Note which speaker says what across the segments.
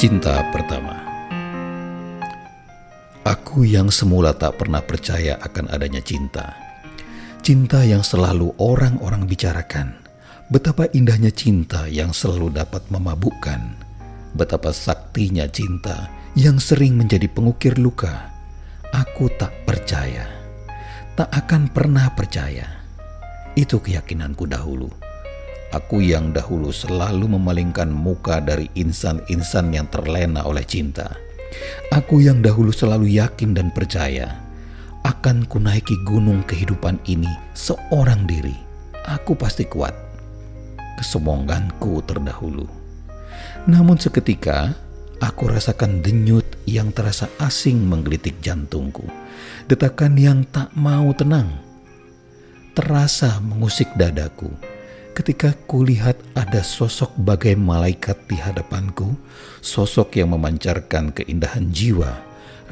Speaker 1: Cinta pertama Aku yang semula tak pernah percaya akan adanya cinta. Cinta yang selalu orang-orang bicarakan. Betapa indahnya cinta yang selalu dapat memabukkan. Betapa saktinya cinta yang sering menjadi pengukir luka. Aku tak percaya. Tak akan pernah percaya. Itu keyakinanku dahulu. Aku yang dahulu selalu memalingkan muka dari insan-insan yang terlena oleh cinta. Aku yang dahulu selalu yakin dan percaya akan kunaiki gunung kehidupan ini seorang diri. Aku pasti kuat. Kesombonganku terdahulu. Namun seketika aku rasakan denyut yang terasa asing menggelitik jantungku. Detakan yang tak mau tenang. Terasa mengusik dadaku ketika kulihat ada sosok bagai malaikat di hadapanku, sosok yang memancarkan keindahan jiwa,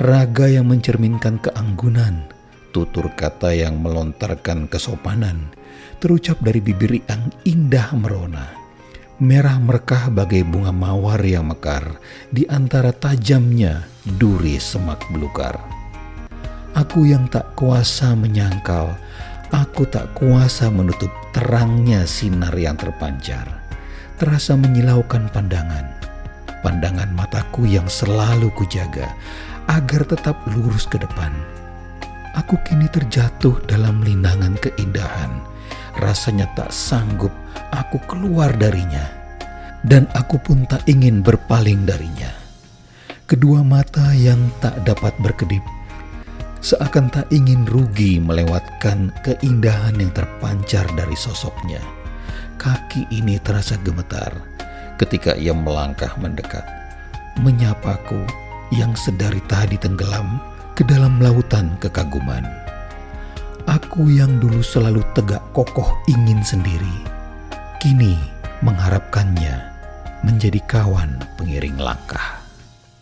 Speaker 1: raga yang mencerminkan keanggunan, tutur kata yang melontarkan kesopanan, terucap dari bibir yang indah merona, merah merekah bagai bunga mawar yang mekar di antara tajamnya duri semak belukar. Aku yang tak kuasa menyangkal Aku tak kuasa menutup terangnya sinar yang terpancar. Terasa menyilaukan pandangan. Pandangan mataku yang selalu kujaga agar tetap lurus ke depan. Aku kini terjatuh dalam linangan keindahan. Rasanya tak sanggup aku keluar darinya. Dan aku pun tak ingin berpaling darinya. Kedua mata yang tak dapat berkedip seakan tak ingin rugi melewatkan keindahan yang terpancar dari sosoknya. Kaki ini terasa gemetar ketika ia melangkah mendekat, menyapaku yang sedari tadi tenggelam ke dalam lautan kekaguman. Aku yang dulu selalu tegak kokoh ingin sendiri, kini mengharapkannya menjadi kawan pengiring langkah.